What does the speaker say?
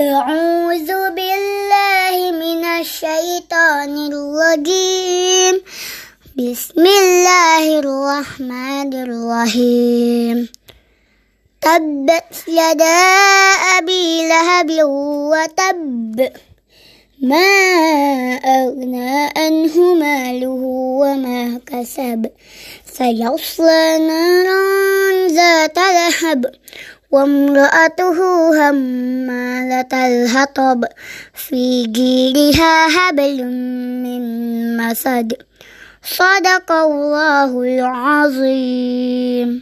أعوذ بالله من الشيطان الرجيم. بسم الله الرحمن الرحيم. تبت يدا أبي لهب وتب. ما أغنى عنه ماله وما كسب. سيصلى نارا ذات لهب وامرأته الهطب في جيلها هبل من مسد. صدق الله العظيم.